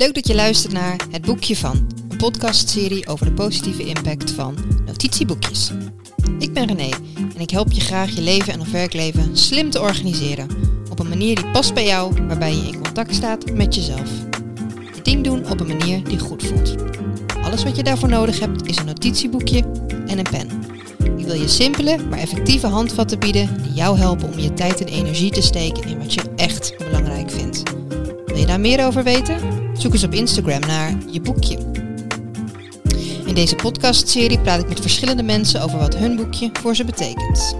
Leuk dat je luistert naar Het Boekje van, een podcastserie over de positieve impact van notitieboekjes. Ik ben René en ik help je graag je leven en of werkleven slim te organiseren. Op een manier die past bij jou, waarbij je in contact staat met jezelf. Je ding doen op een manier die goed voelt. Alles wat je daarvoor nodig hebt is een notitieboekje en een pen. Ik wil je simpele, maar effectieve handvatten bieden die jou helpen om je tijd en energie te steken in wat je echt belangrijk vindt. Wil je daar meer over weten? Zoek eens op Instagram naar je boekje. In deze podcastserie praat ik met verschillende mensen over wat hun boekje voor ze betekent.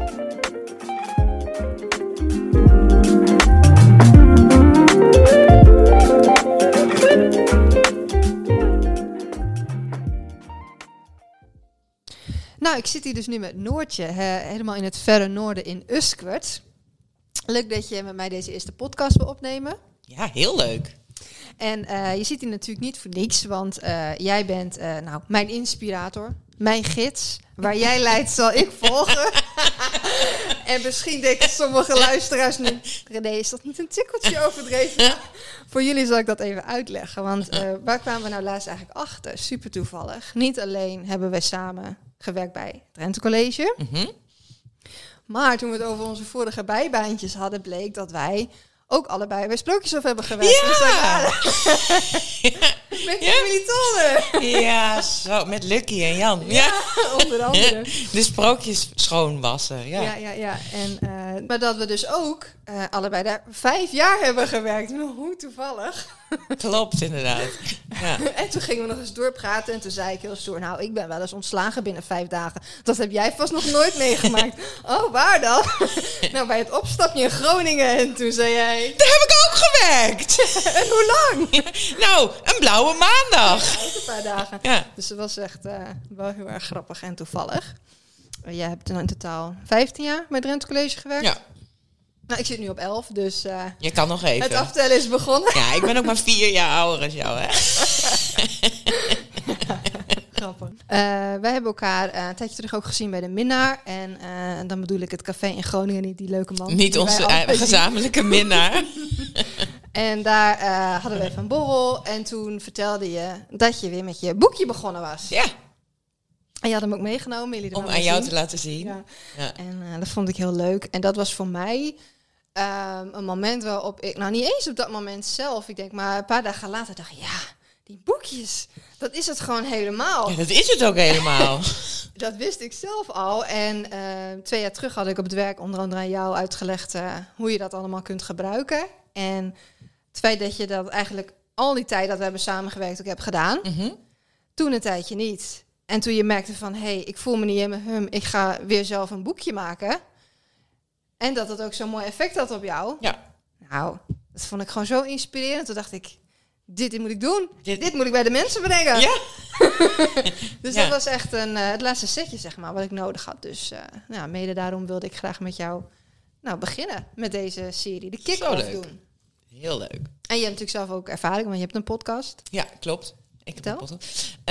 Nou, ik zit hier dus nu met Noortje, helemaal in het verre noorden in Uskwert. Leuk dat je met mij deze eerste podcast wil opnemen. Ja, heel leuk. En uh, je zit hier natuurlijk niet voor niks, want uh, jij bent uh, nou, mijn inspirator, mijn gids. Waar jij leidt, zal ik volgen. en misschien denken sommige luisteraars nu, René, is dat niet een tikkeltje overdreven? voor jullie zal ik dat even uitleggen. Want waar kwamen we nou laatst eigenlijk achter? Super toevallig. Niet alleen hebben wij samen gewerkt bij het Rente College. Mm -hmm. Maar toen we het over onze vorige bijbaantjes hadden, bleek dat wij ook allebei bij Sprookjeshof hebben gewerkt. Ja! Dus met ja. Tolle. Ja, zo, met Lucky en Jan. Ja, onder andere. De sprookjes schoonwassen. Ja, ja, ja. ja. En, uh, maar dat we dus ook uh, allebei daar vijf jaar hebben gewerkt. Hoe toevallig. Klopt, inderdaad. Ja. en toen gingen we nog eens doorpraten. En toen zei ik heel stoer, nou, ik ben wel eens ontslagen binnen vijf dagen. Dat heb jij vast nog nooit meegemaakt. oh, waar dan? nou, bij het opstapje in Groningen. En toen zei jij... Daar heb ik ook gewerkt. en hoe lang? nou, een blauwe maandag. Ja, een paar dagen. Ja. Dus het was echt uh, wel heel erg grappig en toevallig. Jij hebt in totaal 15 jaar bij Drenthe College gewerkt. Ja. Nou, ik zit nu op 11, dus... Uh, je kan nog even. Het aftellen is begonnen. Ja, ik ben ook maar vier jaar ouder als jou, hè. Grappig. Uh, wij hebben elkaar uh, een tijdje terug ook gezien bij de Minnaar. En uh, dan bedoel ik het café in Groningen, niet die leuke man. Niet onze gezamenlijke minnaar. en daar hadden we even een borrel. En toen vertelde je dat je weer met je boekje begonnen was. Ja. En je had hem ook meegenomen. Jullie Om aan jou te laten zien. Ja. ja. En dat vond ik heel leuk. En dat was voor mij um, een moment waarop ik, nou niet eens op dat moment zelf, ik denk maar een paar dagen later dacht ja, die boekjes, dat is het gewoon helemaal. Ja, dat is het ook helemaal. dat wist ik zelf al. En uh, twee jaar terug had ik op het werk onder andere aan jou uitgelegd hoe je dat allemaal kunt gebruiken. En het feit dat je dat eigenlijk al die tijd dat we hebben samengewerkt ook hebt gedaan. Mm -hmm. Toen een tijdje niet. En toen je merkte van, hé, hey, ik voel me niet helemaal hum, ik ga weer zelf een boekje maken. En dat het ook zo'n mooi effect had op jou. Ja. Nou, dat vond ik gewoon zo inspirerend. Toen dacht ik, dit, dit moet ik doen. Dit, dit moet ik bij de mensen brengen. Ja. dus ja. dat was echt een, uh, het laatste setje, zeg maar, wat ik nodig had. Dus uh, nou, mede daarom wilde ik graag met jou nou, beginnen met deze serie. De kick-off doen. Heel leuk. En je hebt natuurlijk zelf ook ervaring, want je hebt een podcast. Ja, klopt. Ik heb een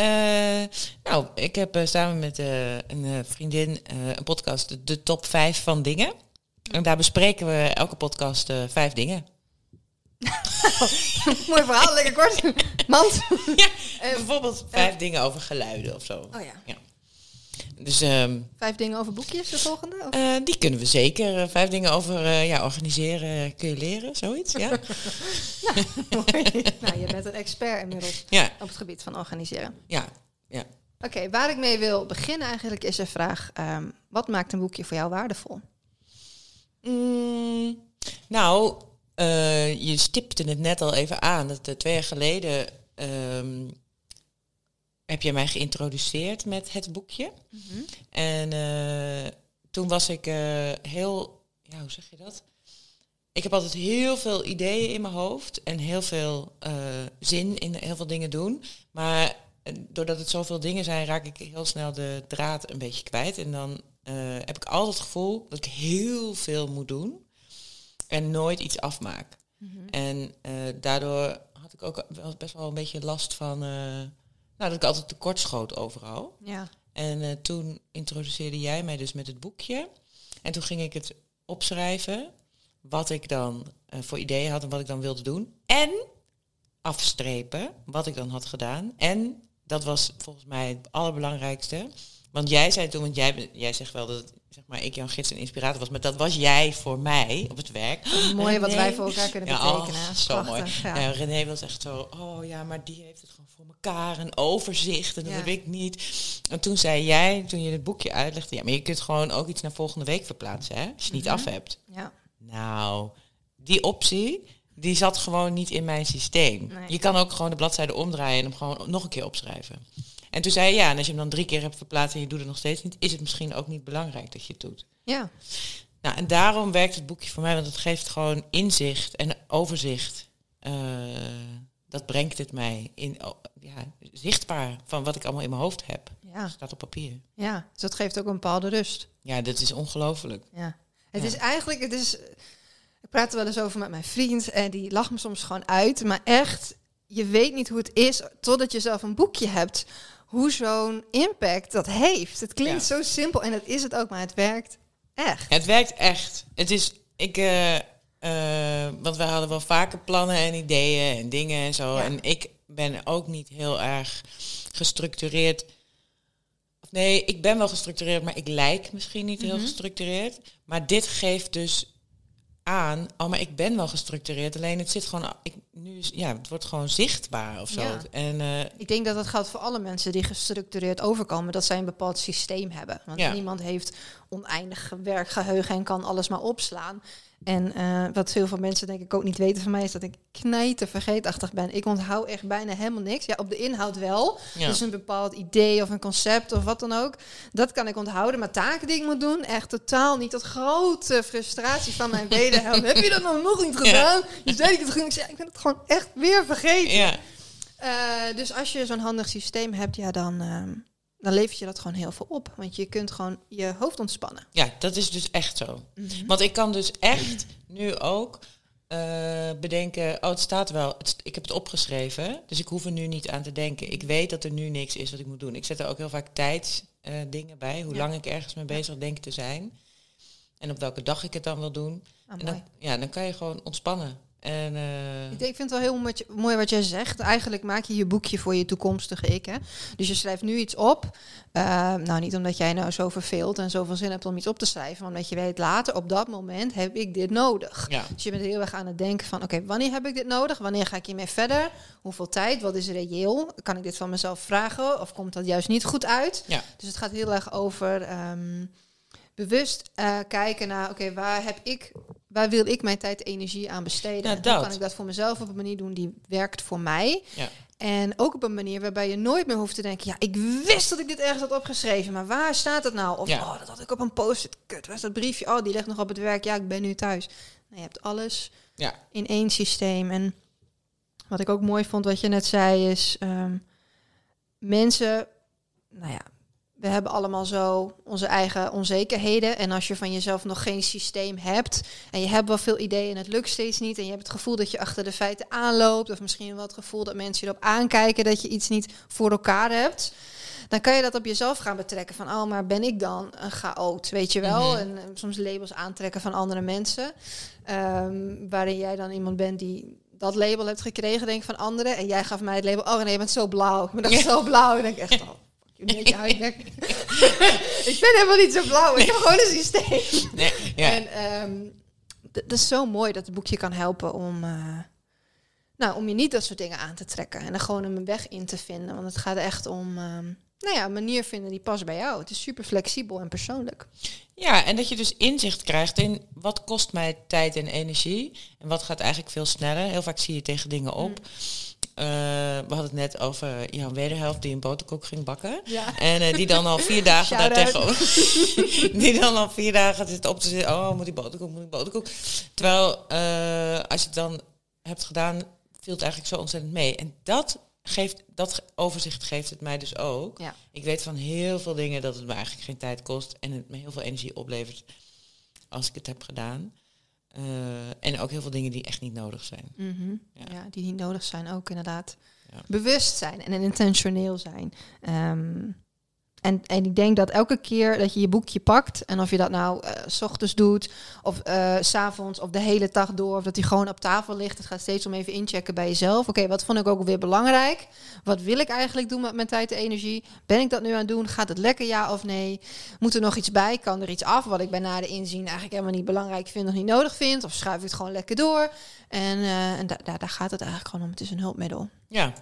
uh, nou, ik heb uh, samen met uh, een vriendin een podcast, de top 5 van dingen. En daar bespreken we elke podcast vijf dingen. Mooi verhaal, lekker kort. Mand. Ja, bijvoorbeeld vijf dingen over geluiden of zo. Oh ja. ja. Dus, um, vijf dingen over boekjes, de volgende? Uh, die kunnen we zeker. vijf dingen over uh, ja, organiseren kun je leren, zoiets. Ja. nou, mooi. nou, je bent een expert inmiddels ja. op het gebied van organiseren. Ja, ja. Oké, okay, waar ik mee wil beginnen eigenlijk is de vraag... Um, wat maakt een boekje voor jou waardevol? Mm, nou, uh, je stipte het net al even aan. Dat twee jaar geleden... Um, heb je mij geïntroduceerd met het boekje. Mm -hmm. En uh, toen was ik uh, heel, ja, hoe zeg je dat? Ik heb altijd heel veel ideeën in mijn hoofd en heel veel uh, zin in heel veel dingen doen. Maar doordat het zoveel dingen zijn, raak ik heel snel de draad een beetje kwijt. En dan heb ik altijd het gevoel dat ik heel veel moet doen en nooit iets afmaak. Mm -hmm. En daardoor had ik ook best wel een beetje last van nou, dat ik altijd tekort schoot overal. Ja. En uh, toen introduceerde jij mij dus met het boekje. En toen ging ik het opschrijven. Wat ik dan uh, voor ideeën had en wat ik dan wilde doen. En afstrepen wat ik dan had gedaan. En dat was volgens mij het allerbelangrijkste. Want jij zei toen, want jij, jij zegt wel dat zeg maar, ik jouw gids en inspirator was, maar dat was jij voor mij op het werk. Mooi wat René- wij voor elkaar kunnen Ja, betekenen. oh, zo Prachtig, mooi. Ja. Ja, René was echt zo, oh ja, maar die heeft het gewoon voor elkaar, een overzicht en dat Ja. heb ik niet. En toen zei jij, toen je het boekje uitlegde, ja, maar je kunt gewoon ook iets naar volgende week verplaatsen, hè, als je het niet Mhm. af hebt. ja. Nou, die optie, die zat gewoon niet in mijn systeem. Nee. Je kan ook gewoon de bladzijde omdraaien en hem gewoon nog een keer opschrijven. En toen zei je, ja, en als je hem dan drie keer hebt verplaatst en je doet het nog steeds niet, is het misschien ook niet belangrijk dat je het doet. ja. Nou, en daarom werkt het boekje voor mij, want het geeft gewoon inzicht en overzicht. Eh, dat brengt het mij in, oh, ja, zichtbaar van wat ik allemaal in mijn hoofd heb. Ja. Staat op papier. ja, dus dat geeft ook een bepaalde rust. Ja, dat is ongelooflijk. Ja. Het Ja. is eigenlijk, het is, ik praat er wel eens over met mijn vriend en die lacht me soms gewoon uit. Maar echt, je weet niet hoe het is totdat je zelf een boekje hebt. Hoe zo'n impact dat heeft. Het klinkt zo simpel en dat is het ook, maar het werkt echt. Het werkt echt. Het is, ik, eh, want we hadden wel vaker plannen en ideeën en dingen en zo. Ja. En ik ben ook niet heel erg gestructureerd. Nee, ik ben wel gestructureerd, maar ik lijk misschien niet heel Mhm. gestructureerd. Maar dit geeft dus aan, oh, maar ik ben wel gestructureerd. Alleen het zit gewoon, ik, nu is, ja, het wordt gewoon zichtbaar of zo. Ja. En eh, Ik denk dat dat geldt voor alle mensen die gestructureerd overkomen, dat zij een bepaald systeem hebben. Want Ja. niemand heeft oneindig werkgeheugen en kan alles maar opslaan. En eh, wat heel veel mensen denk ik ook niet weten van mij is dat ik knijter vergeetachtig ben. Ik onthoud echt bijna helemaal niks. Ja, op de inhoud wel. ja. Dus een bepaald idee of een concept of wat dan ook. Dat kan ik onthouden. Maar taken die ik moet doen, echt totaal niet. Tot grote frustratie van mijn wederhelft. Heb je dat nou nog niet gedaan? Dus deed ik het goed. Ik zei, ik ben het gewoon echt weer vergeten. ja. Eh, dus als je zo'n handig systeem hebt, ja, dan, ehm, dan levert je dat gewoon heel veel op. Want je kunt gewoon je hoofd ontspannen. ja, dat is dus echt zo. Want ik kan dus echt nu ook eh, bedenken, oh het staat wel, het, ik heb het opgeschreven, dus ik hoef er nu niet aan te denken. Ik weet dat er nu niks is wat ik moet doen. Ik zet er ook heel vaak tijdsdingen dingen bij, hoe Ja. lang ik ergens mee bezig denk te zijn. En op welke dag ik het dan wil doen. Ah, en dan, ja, dan kan je gewoon ontspannen. En eh, Ik, vind het wel heel mooi, mooi wat jij zegt. Eigenlijk maak je je boekje voor je toekomstige ik. Hè? Dus je schrijft nu iets op. Eh, nou, niet omdat jij nou zo verveelt en zoveel zin hebt om iets op te schrijven. Maar omdat je weet, later op dat moment heb ik dit nodig. ja, Dus je bent heel erg aan het denken van, oké, wanneer heb ik dit nodig? Wanneer ga ik hiermee verder? Hoeveel tijd? Wat is reëel? Kan ik dit van mezelf vragen? Of komt dat juist niet goed uit? Ja. Dus het gaat heel erg over ehm, bewust eh, kijken naar, oké, waar heb ik, waar wil ik mijn tijd en energie aan besteden? Ja, dat. kan ik dat voor mezelf op een manier doen die werkt voor mij? ja. En ook op een manier waarbij je nooit meer hoeft te denken, ja, ik wist dat ik dit ergens had opgeschreven, maar waar staat het nou? Of, Ja. oh, dat had ik op een post-it. Kut, waar is dat briefje? Oh, die ligt nog op het werk. Ja, ik ben nu thuis. Nou, je hebt alles Ja. in één systeem. En wat ik ook mooi vond, wat je net zei, is ehm, mensen, nou ja, we hebben allemaal zo onze eigen onzekerheden. En als je van jezelf nog geen systeem hebt en je hebt wel veel ideeën en het lukt steeds niet. En je hebt het gevoel dat je achter de feiten aanloopt. Of misschien wel het gevoel dat mensen erop aankijken dat je iets niet voor elkaar hebt. Dan kan je dat op jezelf gaan betrekken. Van, oh, maar ben ik dan een chaot, weet je wel? Mhm. En soms labels aantrekken van andere mensen. Ehm, waarin jij dan iemand bent die dat label hebt gekregen, denk ik, van anderen. En jij gaf mij het label, oh nee, je bent zo blauw. Ik ben echt zo blauw. En denk ik echt, oh, ik ben helemaal niet zo blauw. Ik heb gewoon een systeem. Nee, ja. En ehm, dat is zo mooi dat het boekje kan helpen om, eh, nou, om je niet dat soort dingen aan te trekken. En er gewoon een weg in te vinden. Want het gaat echt om ehm, nou ja, een manier vinden die past bij jou. Het is super flexibel en persoonlijk. Ja, en dat je dus inzicht krijgt in wat kost mij tijd en energie. En wat gaat eigenlijk veel sneller. Heel vaak zie je tegen dingen op. Eh, we hadden het net over Jan Wederhelft die een boterkoek ging bakken. Ja. En eh, die dan al vier dagen daar tegenover. die dan al vier dagen zit op te zitten. Oh, moet die boterkoek, moet die boterkoek. Terwijl eh, als je het dan hebt gedaan, viel het eigenlijk zo ontzettend mee. En dat geeft, dat overzicht geeft het mij dus ook. Ja. Ik weet van heel veel dingen dat het me eigenlijk geen tijd kost en het me heel veel energie oplevert als ik het heb gedaan. Eh, en ook heel veel dingen die echt niet nodig zijn. Mhm. Ja. Ja. die niet nodig zijn ook inderdaad. Ja. Bewust zijn en intentioneel zijn. Ehm, En, en ik denk dat elke keer dat je je boekje pakt, en of je dat nou eh, ochtends doet, of eh, s s'avonds, of de hele dag door, of dat hij gewoon op tafel ligt, het gaat steeds om even inchecken bij jezelf. Oké, wat vond ik ook weer belangrijk? Wat wil ik eigenlijk doen met mijn tijd en energie? Ben ik dat nu aan het doen? Gaat het lekker ja of nee? Moet er nog iets bij? Kan er iets af wat ik bij de inzien eigenlijk helemaal niet belangrijk vind of niet nodig vind? Of schuif ik het gewoon lekker door? En, eh, en da- da- daar gaat het eigenlijk gewoon om. Het is een hulpmiddel. Ja,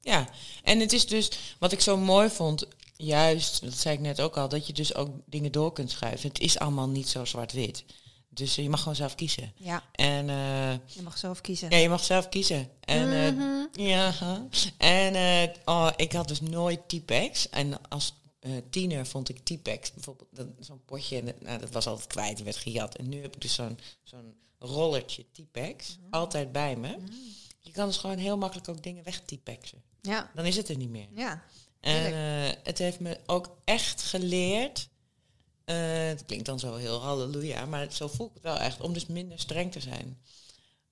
ja. En het is dus, wat ik zo mooi vond, juist, dat zei ik net ook al, dat je dus ook dingen door kunt schuiven. Het is allemaal niet zo zwart-wit. Dus eh, je mag gewoon zelf kiezen. Ja, En eh, je mag zelf kiezen. ja, je mag zelf kiezen. En eh, Mhm. ja, en oh, ik had dus nooit T-Pex. En als tiener vond ik T-Pex bijvoorbeeld dat- zo'n potje. En, nou, dat was altijd kwijt, en werd gejat. En nu heb ik dus zo'n zo'n rollertje T-Pex altijd bij me. Je kan dus gewoon heel makkelijk ook dingen weg. Ja, Dan is het er niet meer. ja. En eh, het heeft me ook echt geleerd. eh, het klinkt dan zo heel halleluja, maar zo voel ik het wel echt. Om dus minder streng te zijn.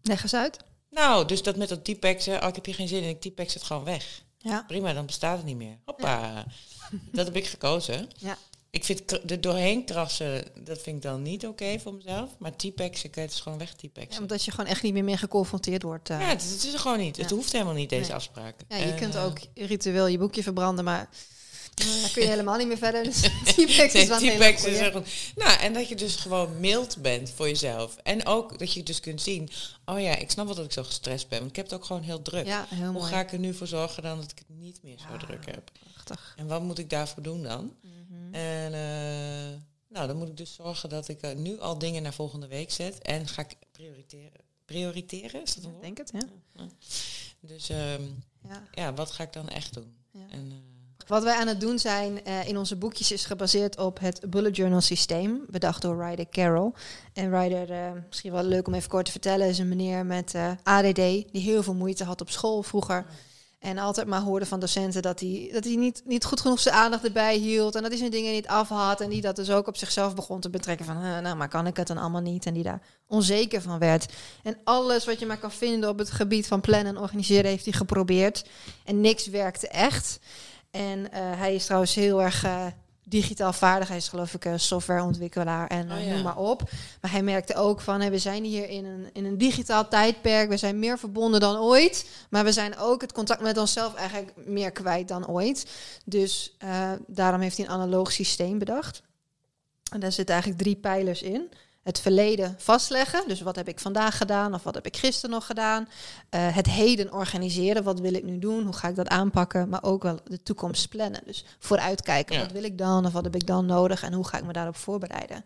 Leg eens uit. Nou, dus dat met dat T-Pexen, oh, ik heb hier geen zin in, ik T-Pex het gewoon weg. Ja. Prima, dan bestaat het niet meer. Hoppa. Dat heb ik gekozen. Ja. Ik vind er doorheen krassen, dat vind ik dan niet oké voor mezelf. Maar T-Pexen kan je dus gewoon weg Ja, T-Pexen. omdat je gewoon echt niet meer mee geconfronteerd wordt. eh. Ja, het, het is er gewoon niet. Het hoeft helemaal niet, deze Nee. afspraken. Ja, je kunt eh, ook ritueel je boekje verbranden, maar dan kun je helemaal niet meer verder. Dus is hele T-Pex is echt Nou, en dat je dus gewoon mild bent voor jezelf. En ook dat je dus kunt zien, oh ja, ik snap wel dat ik zo gestrest ben. Want ik heb het ook gewoon heel druk. Ja, heel Hoe mooi. ga ik er nu voor zorgen dan dat ik het niet meer zo Ja. druk heb? Prachtig. En wat moet ik daarvoor doen dan? Mhm. En eh, nou, dan moet ik dus zorgen dat ik eh, nu al dingen naar volgende week zet. En ga ik prioriteren. Prioriteren, is dat een Ik denk het, ja. Dus ehm, ja. ja, wat ga ik dan echt doen? En, eh, Wat wij aan het doen zijn in onze boekjes is gebaseerd op het bullet journal systeem, bedacht door Ryder Carroll. En Ryder, misschien wel leuk om even kort te vertellen, is een meneer met ADD die heel veel moeite had op school vroeger. En altijd maar hoorde van docenten dat hij, dat hij niet, niet goed genoeg zijn aandacht erbij hield. En dat hij zijn dingen niet af had. En die dat dus ook op zichzelf begon te betrekken. Van, nou, maar kan ik het dan allemaal niet? En die daar onzeker van werd. En alles wat je maar kan vinden op het gebied van plannen en organiseren heeft hij geprobeerd. En niks werkte echt. En eh, hij is trouwens heel erg eh, digitaal vaardig. Hij is geloof ik softwareontwikkelaar en Oh eh, ja. noem maar op. Maar hij merkte ook van, we zijn hier in een, in een digitaal tijdperk. We zijn meer verbonden dan ooit. Maar we zijn ook het contact met onszelf eigenlijk meer kwijt dan ooit. Dus eh, daarom heeft hij een analoog systeem bedacht. En daar zitten eigenlijk drie pijlers in. Het verleden vastleggen, dus wat heb ik vandaag gedaan of wat heb ik gisteren nog gedaan. Eh, het heden organiseren, wat wil ik nu doen, hoe ga ik dat aanpakken, maar ook wel de toekomst plannen. Dus vooruitkijken, Ja. wat wil ik dan of wat heb ik dan nodig en hoe ga ik me daarop voorbereiden.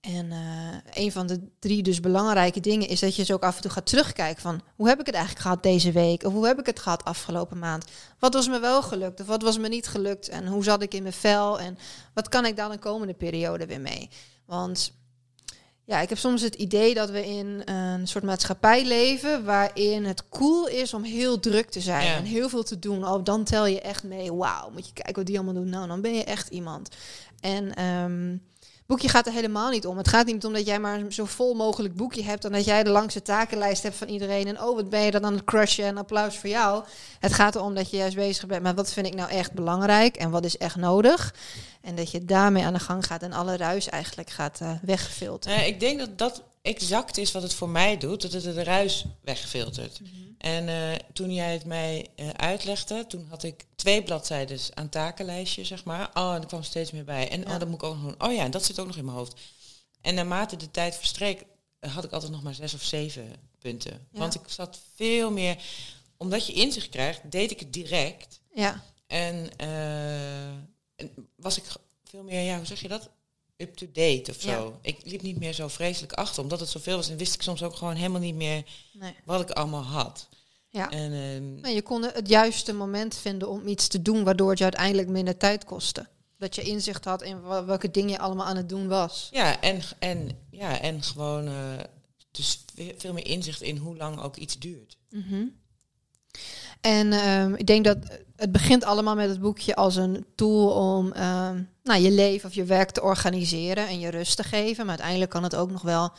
En eh, een van de drie dus belangrijke dingen is dat je dus ook af en toe gaat terugkijken van hoe heb ik het eigenlijk gehad deze week of hoe heb ik het gehad afgelopen maand. Wat was me wel gelukt of wat was me niet gelukt en hoe zat ik in mijn vel en wat kan ik dan de komende periode weer mee. Want ja, ik heb soms het idee dat we in een soort maatschappij leven waarin het cool is om heel druk te zijn Ja. en heel veel te doen. Oh, dan tel je echt mee. Wauw, moet je kijken wat die allemaal doen. Nou, dan ben je echt iemand. En ehm boekje gaat er helemaal niet om. Het gaat niet om dat jij maar zo vol mogelijk boekje hebt en dat jij de langste takenlijst hebt van iedereen. En oh, wat ben je dan aan het crushen en applaus voor jou. Het gaat erom dat je juist bezig bent met wat vind ik nou echt belangrijk en wat is echt nodig. En dat je daarmee aan de gang gaat en alle ruis eigenlijk gaat eh weggefilterd. Nou, ik denk dat dat exact is wat het voor mij doet, dat het de ruis wegfiltert. En eh, toen jij het mij eh, uitlegde, toen had ik twee bladzijden aan takenlijstje, zeg maar. Oh, en er kwam steeds meer bij. En Ja. oh, dat moet ik ook nog doen. Oh ja, en dat zit ook nog in mijn hoofd. En naarmate de tijd verstreek, eh, had ik altijd nog maar zes of zeven punten. Ja. Want ik zat veel meer, omdat je inzicht krijgt, deed ik het direct. Ja, En, en was ik veel meer, ja, hoe zeg je dat? Up-to-date of Ja. zo. Ik liep niet meer zo vreselijk achter, omdat het zoveel was. En wist ik soms ook gewoon helemaal niet meer nee. wat ik allemaal had. Ja. En ehm, Maar je kon het juiste moment vinden om iets te doen waardoor het je uiteindelijk minder tijd kostte. Dat je inzicht had in welke dingen je allemaal aan het doen was. ja, en, en, ja, en gewoon eh, dus ve- veel meer inzicht in hoe lang ook iets duurt. Mhm. En ehm, ik denk dat het begint allemaal met het boekje als een tool om ehm, nou, je leven of je werk te organiseren en je rust te geven. Maar uiteindelijk kan het ook nog wel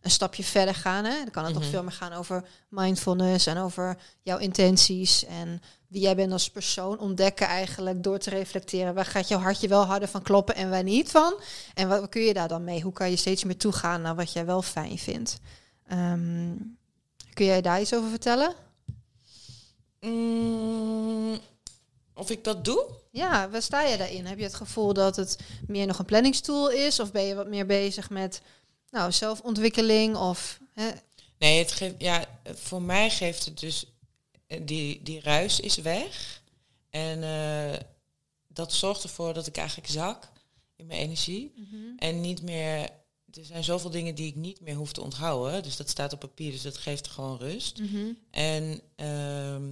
een stapje verder gaan. Hè? Dan kan het nog Mhm. veel meer gaan over mindfulness en over jouw intenties en wie jij bent als persoon. Ontdekken eigenlijk door te reflecteren. Waar gaat jouw hartje wel harder van kloppen en waar niet van? En wat, kun je daar dan mee? Hoe kan je steeds meer toegaan naar wat jij wel fijn vindt? Ehm, kun jij daar iets over vertellen? Mm, of ik dat doe? Ja, waar sta je daarin? Heb je het gevoel dat het meer nog een planningstool is? Of ben je wat meer bezig met nou, zelfontwikkeling? Of, hè? Nee, het geeft, ja, voor mij geeft het dus, eh, die, die ruis is weg. En eh, dat zorgt ervoor dat ik eigenlijk zak in mijn energie. En niet meer, er zijn zoveel dingen die ik niet meer hoef te onthouden. Dus dat staat op papier, dus dat geeft gewoon rust. Mhm. En, ehm,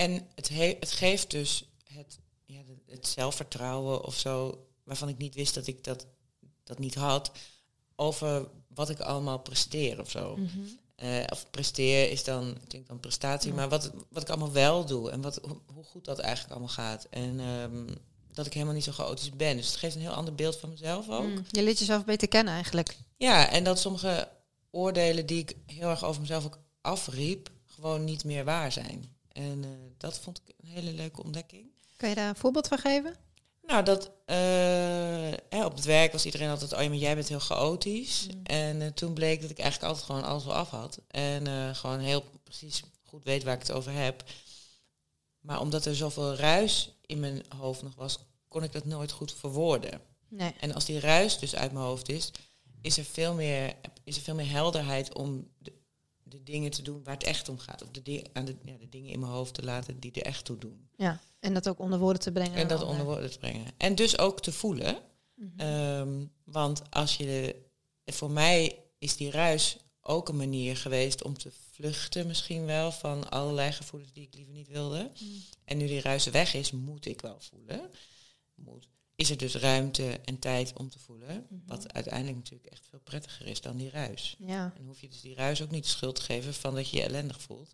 en het, he- het geeft dus het, ja, het zelfvertrouwen of zo, waarvan ik niet wist dat ik dat, dat niet had, over wat ik allemaal presteer of zo. Mhm. Eh, of presteer is dan, klinkt dan prestatie, Ja. maar wat, wat ik allemaal wel doe en wat, hoe, hoe goed dat eigenlijk allemaal gaat. En ehm, dat ik helemaal niet zo chaotisch ben. Dus het geeft een heel ander beeld van mezelf ook. Mm, Je leert jezelf beter kennen eigenlijk. Ja, en dat sommige oordelen die ik heel erg over mezelf ook afriep, gewoon niet meer waar zijn. En eh, dat vond ik een hele leuke ontdekking. Kan je daar een voorbeeld van geven? Nou, dat eh, hè, op het werk was iedereen altijd, oh ja, maar jij bent heel chaotisch. Mm. En eh, toen bleek dat ik eigenlijk altijd gewoon alles wel af had. En gewoon heel precies goed weet waar ik het over heb. Maar omdat er zoveel ruis in mijn hoofd nog was, kon ik dat nooit goed verwoorden. Nee. En als die ruis dus uit mijn hoofd is, is er veel meer, is er veel meer helderheid om de, de dingen te doen waar het echt om gaat. Of de, di- aan de, ja, de dingen in mijn hoofd te laten die er echt toe doen. Ja. En dat ook onder woorden te brengen. En dat onder woorden te brengen. En dus ook te voelen. Mhm. Ehm, want als je de, voor mij is die ruis ook een manier geweest om te vluchten misschien wel van allerlei gevoelens die ik liever niet wilde. Mm. En nu die ruis weg is, moet ik wel voelen. Moet. Is er dus ruimte en tijd om te voelen. Mhm. Wat uiteindelijk natuurlijk echt veel prettiger is dan die ruis. Ja. En hoef je dus die ruis ook niet de schuld te geven van dat je je ellendig voelt.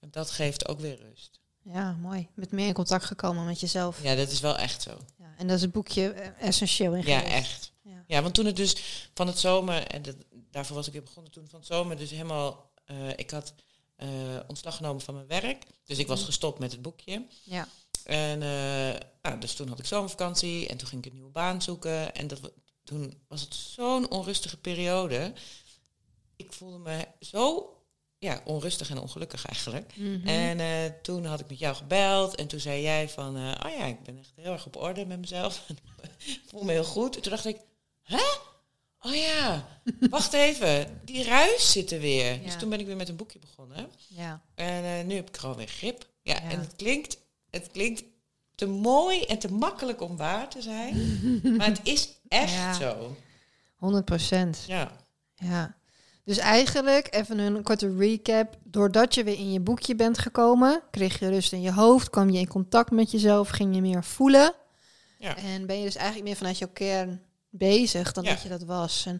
En dat geeft ook weer rust. ja, mooi. Met meer in contact gekomen met jezelf. Ja, dat is wel echt zo. Ja. En dat is het boekje eh, essentieel in Ja, echt. Ja. Ja, want toen het dus van het zomer, en dat, daarvoor was ik weer begonnen toen van het zomer, dus helemaal, eh, ik had eh, ontslag genomen van mijn werk. Dus ik was Mhm. gestopt met het boekje. Ja. En eh, nou, dus toen had ik zomervakantie en toen ging ik een nieuwe baan zoeken. En dat, toen was het zo'n onrustige periode. Ik voelde me zo ja, onrustig en ongelukkig eigenlijk. Mhm. En eh, toen had ik met jou gebeld en toen zei jij van, oh ja, ik ben echt heel erg op orde met mezelf. ik voel me heel goed. En toen dacht ik, hè? Oh ja, wacht even, die ruis zit er weer. Ja. Dus toen ben ik weer met een boekje begonnen. ja. En eh, nu heb ik gewoon weer grip. Ja, Ja. en het klinkt, het klinkt te mooi en te makkelijk om waar te zijn. maar het is echt Ja. zo. 100 procent. Ja. Ja. Dus eigenlijk, even een korte recap. Doordat je weer in je boekje bent gekomen, kreeg je rust in je hoofd, kwam je in contact met jezelf, ging je meer voelen. Ja. En ben je dus eigenlijk meer vanuit jouw kern bezig dan Ja. dat je dat was. En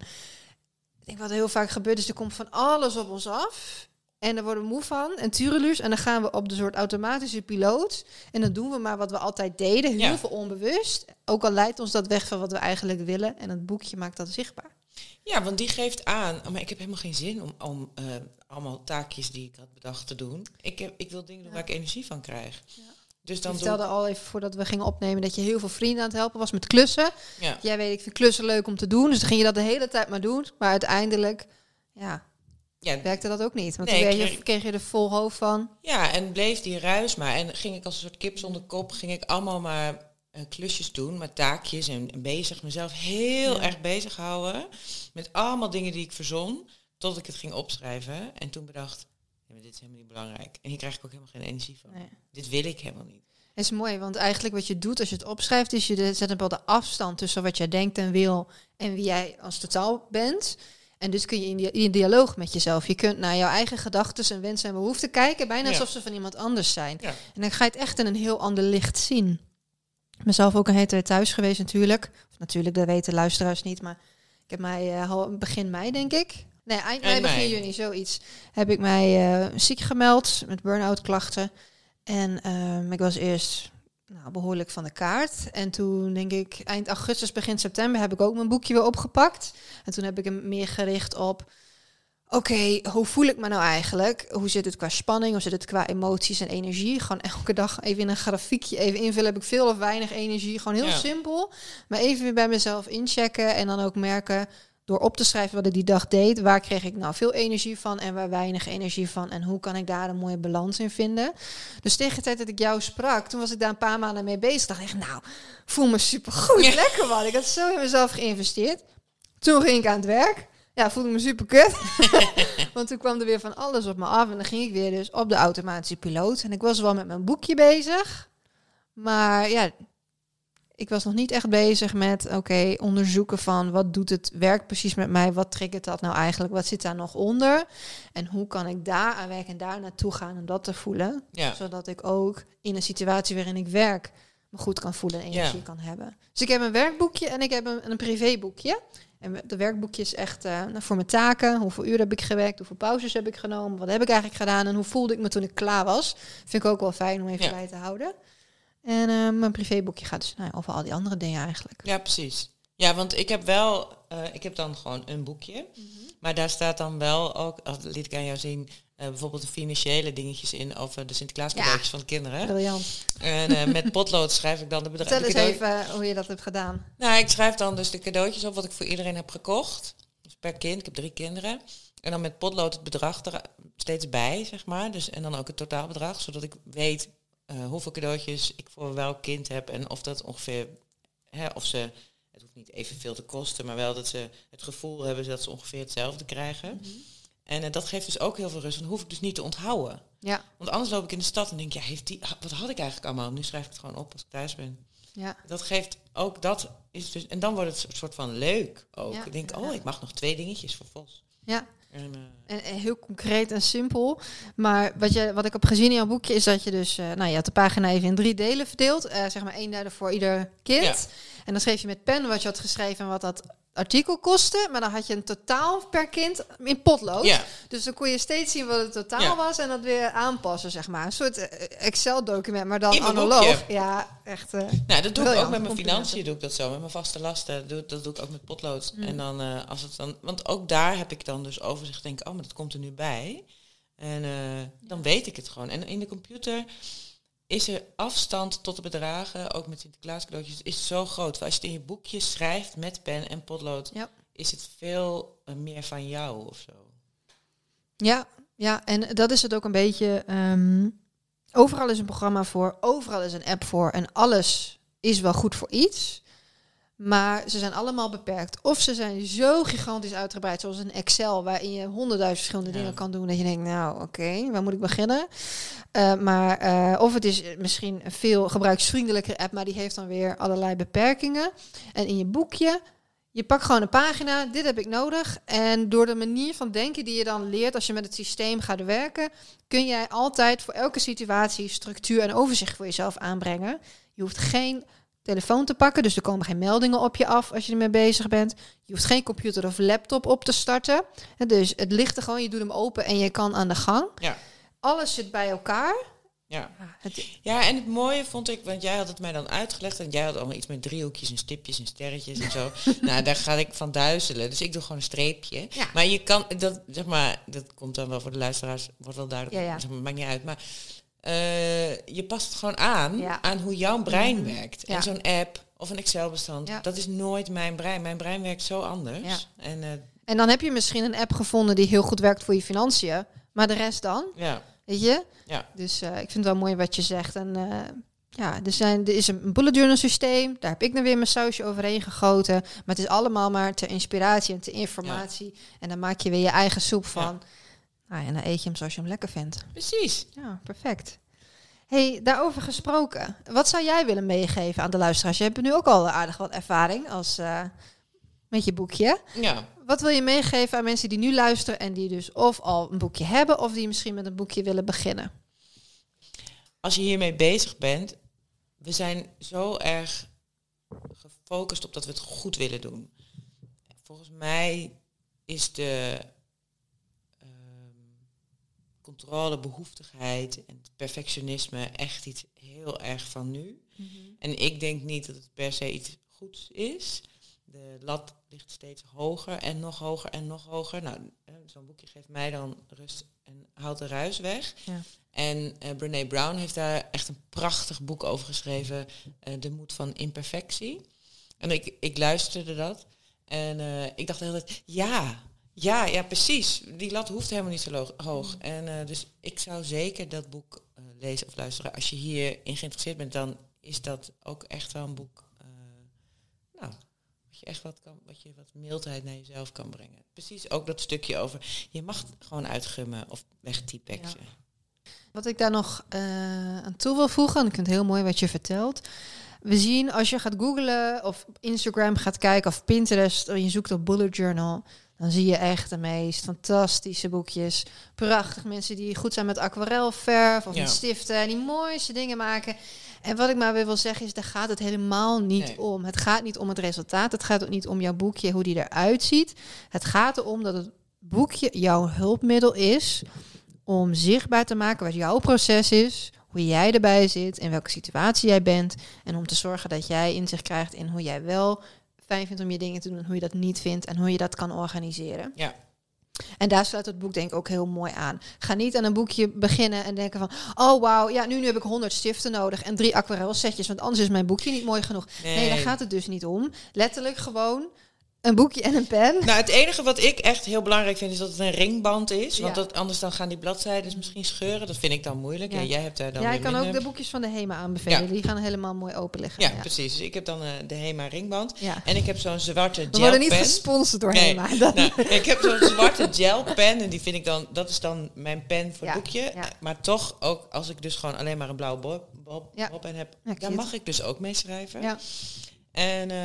ik denk wat heel vaak gebeurt is, er komt van alles op ons af. En daar worden we moe van en tureluurs. En dan gaan we op de soort automatische piloot. En dan doen we maar wat we altijd deden, heel Ja. veel onbewust. Ook al leidt ons dat weg van wat we eigenlijk willen. En het boekje maakt dat zichtbaar. Ja, want die geeft aan, oh, maar ik heb helemaal geen zin om, om eh, allemaal taakjes die ik had bedacht te doen. Ik, heb, ik wil dingen doen Ja. waar ik energie van krijg. Ja. Dus dan vertelde al even voordat we gingen opnemen dat je heel veel vrienden aan het helpen was met klussen. ja. Jij weet, ik vind klussen leuk om te doen. Dus dan ging je dat de hele tijd maar doen. Maar uiteindelijk, ja, Ja, werkte dat ook niet. Want Nee, toen kreeg kreeg- je, kreeg je er vol hoofd van. ja, en bleef die ruis maar. En ging ik als een soort kip zonder kop, ging ik allemaal maar eh, klusjes doen, maar taakjes en, en bezig, mezelf heel Ja. erg bezighouden met allemaal dingen die ik verzon, tot ik het ging opschrijven. En toen bedacht, ja, maar dit is helemaal niet belangrijk. En hier krijg ik ook helemaal geen energie van. Nee. Dit wil ik helemaal niet. Het is mooi, want eigenlijk wat je doet als je het opschrijft, is je zet een bepaalde afstand tussen wat jij denkt en wil en wie jij als totaal bent. En dus kun je in, dia- in dialoog met jezelf. Je kunt naar jouw eigen gedachten en wensen en behoeften kijken, bijna Ja. alsof ze van iemand anders zijn. Ja. En dan ga je het echt in een heel ander licht zien. Ik ben zelf ook een hele tijd thuis geweest natuurlijk. Of natuurlijk, dat weten luisteraars niet, maar ik heb mij al begin mei, denk ik. Nee, eind mei, begin juni, zoiets. Heb ik mij eh, ziek gemeld met burn-out klachten. En ehm, ik was eerst nou, behoorlijk van de kaart. En toen denk ik eind augustus, begin september heb ik ook mijn boekje weer opgepakt. En toen heb ik hem meer gericht op oké, hoe voel ik me nou eigenlijk? Hoe zit het qua spanning? Hoe zit het qua emoties en energie? Gewoon elke dag even in een grafiekje even invullen. Heb ik veel of weinig energie? Gewoon heel simpel. Maar even weer bij mezelf inchecken en dan ook merken door op te schrijven wat ik die dag deed, waar kreeg ik nou veel energie van en waar weinig energie van en hoe kan ik daar een mooie balans in vinden. Dus tegen de tijd dat ik jou sprak, toen was ik daar een paar maanden mee bezig. Dacht ik, nou, voel me super goed, ja. lekker man. Ik had zo in mezelf geïnvesteerd. Toen ging ik aan het werk. Ja, voelde me super kut. Want toen kwam er weer van alles op me af. En dan ging ik weer dus op de automatische piloot. En ik was wel met mijn boekje bezig. Maar ja, ik was nog niet echt bezig met, oké, onderzoeken van wat doet het werk precies met mij? Wat triggert dat nou eigenlijk? Wat zit daar nog onder? En hoe kan ik daar aan werken en daar naartoe gaan om dat te voelen? Ja. Zodat ik ook in een situatie waarin ik werk me goed kan voelen en energie kan hebben. Dus ik heb een werkboekje en ik heb een, een privéboekje. En de werkboekje is echt uh, voor mijn taken. Hoeveel uur heb ik gewerkt? Hoeveel pauzes heb ik genomen? Wat heb ik eigenlijk gedaan? En hoe voelde ik me toen ik klaar was? Vind ik ook wel fijn om even bij te houden. En uh, mijn privéboekje gaat dus nou, over al die andere dingen eigenlijk. Ja, precies. Ja, want ik heb wel, uh, ik heb dan gewoon een boekje. Mm -hmm. Maar daar staat dan wel ook, dat liet ik aan jou zien, uh, bijvoorbeeld de financiële dingetjes in over de Sinterklaas cadeautjes ja, van de kinderen. Briljant. En met potlood schrijf ik dan de bedrijven. Vertel eens even hoe je dat hebt gedaan. Nou, ik schrijf dan dus de cadeautjes op wat ik voor iedereen heb gekocht. Dus per kind, ik heb drie kinderen. En dan met potlood het bedrag er steeds bij, zeg maar. Dus, en dan ook het totaalbedrag, zodat ik weet uh, hoeveel cadeautjes ik voor welk kind heb en of dat ongeveer, hè, of ze, het hoeft niet evenveel te kosten, maar wel dat ze het gevoel hebben dat ze ongeveer hetzelfde krijgen. Mm -hmm. En uh, dat geeft dus ook heel veel rust, dan hoef ik dus niet te onthouden. Ja. Want anders loop ik in de stad en denk, ja, heeft die, wat had ik eigenlijk allemaal? Nu schrijf ik het gewoon op als ik thuis ben. Ja. Dat geeft ook, dat is dus, en dan wordt het een soort van leuk ook. Ja. Ik denk, oh, ik mag nog twee dingetjes voor Vos. Ja. En, uh, en, en, heel concreet en simpel. Maar wat, je, wat ik heb gezien in jouw boekje is dat je dus, uh, nou je had de pagina even in drie delen verdeeld. Uh, zeg maar één derde voor ieder kind. Ja. En dan schreef je met pen wat je had geschreven en wat dat artikel kostte. Maar dan had je een totaal per kind in potlood. Ja. Dus dan kon je steeds zien wat het totaal was en dat weer aanpassen, zeg maar. Een soort Excel-document, maar dan analoog. Ja, echt. Uh, nou, dat doe ik ook met mijn financiën, doe ik dat zo. Met mijn vaste lasten, doe, dat doe ik ook met potlood. Mm. En dan, uh, als het dan, want ook daar heb ik dan dus overzicht, denk oh, maar dat komt er nu bij. En uh, dan weet ik het gewoon. En in de computer is er afstand tot de bedragen, ook met Sinterklaas cadeautjes, is zo groot. Als je het in je boekje schrijft met pen en potlood, ja. is het veel uh, meer van jou of zo. Ja, ja, en dat is het ook een beetje. Um, overal is een programma voor, overal is een app voor en alles is wel goed voor iets. Maar ze zijn allemaal beperkt. Of ze zijn zo gigantisch uitgebreid, zoals een Excel, waarin je honderdduizend verschillende ja. dingen kan doen. Dat je denkt, nou oké, okay, waar moet ik beginnen? Uh, maar, uh, of het is misschien een veel gebruiksvriendelijke app, maar die heeft dan weer allerlei beperkingen. En in je boekje, je pakt gewoon een pagina, dit heb ik nodig. En door de manier van denken die je dan leert als je met het systeem gaat werken, kun jij altijd voor elke situatie structuur en overzicht voor jezelf aanbrengen. Je hoeft geen telefoon te pakken. Dus er komen geen meldingen op je af als je ermee bezig bent. Je hoeft geen computer of laptop op te starten. En dus het ligt er gewoon, je doet hem open en je kan aan de gang. Ja. Alles zit bij elkaar. Ja. Het... ja, en het mooie vond ik, want jij had het mij dan uitgelegd en jij had allemaal iets met driehoekjes en stipjes en sterretjes en zo. nou, daar ga ik van duizelen. Dus ik doe gewoon een streepje. Ja. Maar je kan, dat zeg maar, dat komt dan wel voor de luisteraars, wordt wel duidelijk. Ja, ja. Zeg maar, maakt niet uit. Maar uh, je past het gewoon aan ja. aan hoe jouw brein mm -hmm. werkt. En zo'n app of een Excel-bestand, dat is nooit mijn brein. Mijn brein werkt zo anders. En uh, En dan heb je misschien een app gevonden die heel goed werkt voor je financiën. Maar de rest dan? ja, Weet je? ja, Dus uh, ik vind het wel mooi wat je zegt. En uh, ja, er, zijn, er is een bullet journal systeem. Daar heb ik dan weer mijn sausje overheen gegoten. Maar het is allemaal maar ter inspiratie en ter informatie. En dan maak je weer je eigen soep van. Nou, en dan eet je hem zoals je hem lekker vindt. precies. Ja, perfect. hey, daarover gesproken. Wat zou jij willen meegeven aan de luisteraars? Je hebt nu ook al aardig wat ervaring als, uh, met je boekje. Ja. Wat wil je meegeven aan mensen die nu luisteren en die dus of al een boekje hebben of die misschien met een boekje willen beginnen? Als je hiermee bezig bent, we zijn zo erg gefocust op dat we het goed willen doen. Volgens mij is de controle, behoeftigheid en perfectionisme echt iets heel erg van nu. En ik denk niet dat het per se iets goeds is. De lat ligt steeds hoger en nog hoger en nog hoger. Nou, eh, zo'n boekje geeft mij dan rust en haalt de ruis weg. Ja. En uh, Brene Brown heeft daar echt een prachtig boek over geschreven. eh, de moed van imperfectie. En ik, ik luisterde dat. En eh, ik dacht de hele tijd, ja, ja, ja, precies. Die lat hoeft helemaal niet zo hoog. En eh, dus ik zou zeker dat boek eh, lezen of luisteren. Als je hierin geïnteresseerd bent, dan is dat ook echt wel een boek. eh, nou, wat je echt wat kan, wat je wat mildheid naar jezelf kan brengen. Precies ook dat stukje over. Je mag gewoon uitgummen of wegtypexen. Wat ik daar nog aan toe wil voegen, en ik vind het heel mooi wat je vertelt. We zien als je gaat googlen of op Instagram gaat kijken of Pinterest, of je zoekt op bullet journal, dan zie je echt de meest fantastische boekjes. Prachtig mensen die goed zijn met aquarelverf of Ja. met stiften en die mooiste dingen maken. En wat ik maar weer wil zeggen is, daar gaat het helemaal niet Nee. om. Het gaat niet om het resultaat. Het gaat ook niet om jouw boekje, hoe die eruit ziet. Het gaat erom dat het boekje jouw hulpmiddel is om zichtbaar te maken wat jouw proces is, hoe jij erbij zit, in welke situatie jij bent. En om te zorgen dat jij inzicht krijgt in hoe jij wel fijn vindt om je dingen te doen en hoe je dat niet vindt en hoe je dat kan organiseren. Ja. En daar sluit het boek denk ik ook heel mooi aan. Ga niet aan een boekje beginnen en denken van... oh wauw, ja, nu, nu heb ik 100 stiften nodig en drie aquarelsetjes... want anders is mijn boekje niet mooi genoeg. Nee, daar gaat het dus niet om. Letterlijk gewoon een boekje en een pen. Nou, het enige wat ik echt heel belangrijk vind is dat het een ringband is. Want Ja. dat, anders dan gaan die bladzijden misschien scheuren. Dat vind ik dan moeilijk. Ja. Ja. jij hebt daar dan ja, ik kan ook de boekjes van de HEMA aanbevelen. Ja. Die gaan helemaal mooi open liggen. Ja, precies. Dus ik heb dan eh, de HEMA ringband. Ja. En ik heb zo'n zwarte We worden niet gelpen. gesponsord door Nee. HEMA. Dat- Nou, ik heb zo'n zwarte gelpen en die vind ik dan, dat is dan mijn pen voor het boekje. ja. Maar toch, ook als ik dus gewoon alleen maar een blauwe Ja. bolpen heb, daar zie mag ik dus ook mee schrijven. Ja. En eh,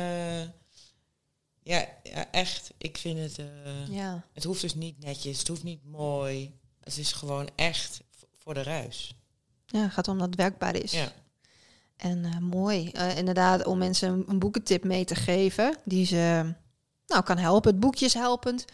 ja, ja, echt, ik vind het, eh, ja. het hoeft dus niet netjes, het hoeft niet mooi. Het is gewoon echt voor de ruis. ja, het gaat om dat het werkbaar is. Ja. En eh, mooi. Eh, inderdaad, om mensen een, een boekentip mee te geven die ze nou, kan helpen. Het boekje is helpend.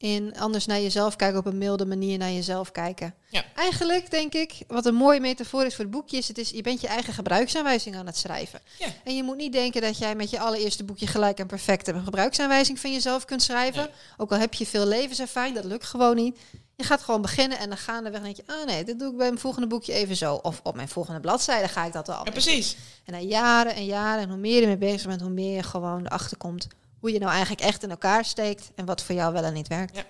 In anders naar jezelf kijken, op een milde manier naar jezelf kijken. Ja. Eigenlijk denk ik, wat een mooie metafoor is voor het boekje, is, het is je bent je eigen gebruiksaanwijzing aan het schrijven. Ja. En je moet niet denken dat jij met je allereerste boekje gelijk en perfect een gebruiksaanwijzing van jezelf kunt schrijven. Nee. Ook al heb je veel levenservaring, dat lukt gewoon niet. Je gaat gewoon beginnen en dan gaandeweg denk je, ah nee, dit doe ik bij mijn volgende boekje even zo. Of op mijn volgende bladzijde ga ik dat al. ja, precies. En na jaren en jaren, en hoe meer je ermee bezig bent, hoe meer je gewoon erachter komt hoe je nou eigenlijk echt in elkaar steekt en wat voor jou wel en niet werkt. Ja.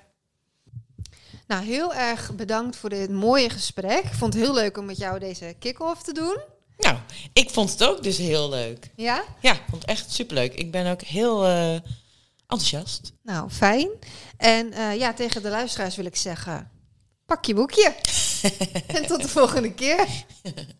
Nou, heel erg bedankt voor dit mooie gesprek. Ik vond het heel leuk om met jou deze kick-off te doen. Nou, ik vond het ook dus heel leuk. Ja? Ja, ik vond het echt superleuk. Ik ben ook heel eh, enthousiast. Nou, fijn. En eh, ja, tegen de luisteraars wil ik zeggen, pak je boekje. en tot de volgende keer.